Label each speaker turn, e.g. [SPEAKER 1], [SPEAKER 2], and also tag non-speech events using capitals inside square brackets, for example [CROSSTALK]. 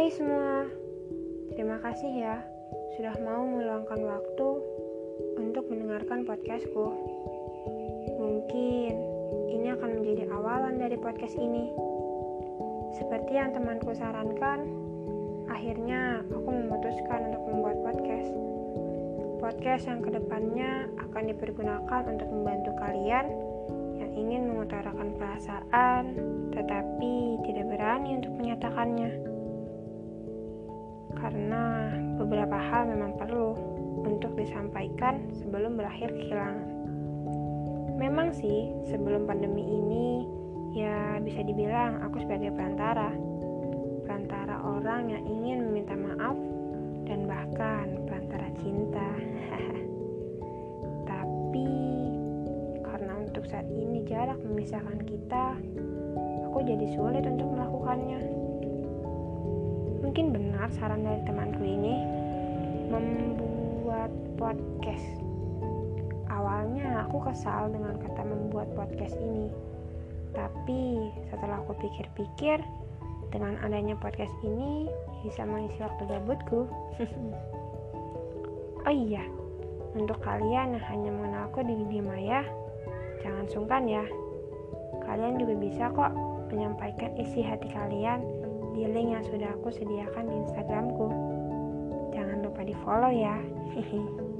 [SPEAKER 1] Terima kasih ya sudah mau meluangkan waktu untuk mendengarkan podcastku. Mungkin ini akan menjadi awalan dari podcast ini. Seperti yang temanku sarankan, akhirnya aku memutuskan untuk membuat podcast. Podcast yang ke depannya akan dipergunakan untuk membantu kalian yang ingin mengutarakan perasaan, tetapi tidak berani untuk menyatakannya. Karena beberapa hal memang perlu untuk disampaikan sebelum berakhir kehilangan. Memang sih, sebelum pandemi ini, ya bisa dibilang aku sebagai perantara. Perantara orang yang ingin meminta maaf dan bahkan perantara cinta. [LAUGHS] Tapi karena untuk saat ini jarak memisahkan kita, aku jadi sulit untuk melakukannya. Mungkin benar saran dari temanku ini membuat podcast. Awalnya aku kesal dengan kata membuat podcast ini. Tapi setelah aku pikir-pikir, dengan adanya podcast ini bisa mengisi waktu gabutku. [LAUGHS] oh iya, untuk kalian yang hanya mengenalku di dunia maya, jangan sungkan ya. Kalian juga bisa kok menyampaikan isi hati kalian di link yang sudah aku sediakan di Instagramku. Jangan lupa di follow ya. Hehehe. [LAUGHS]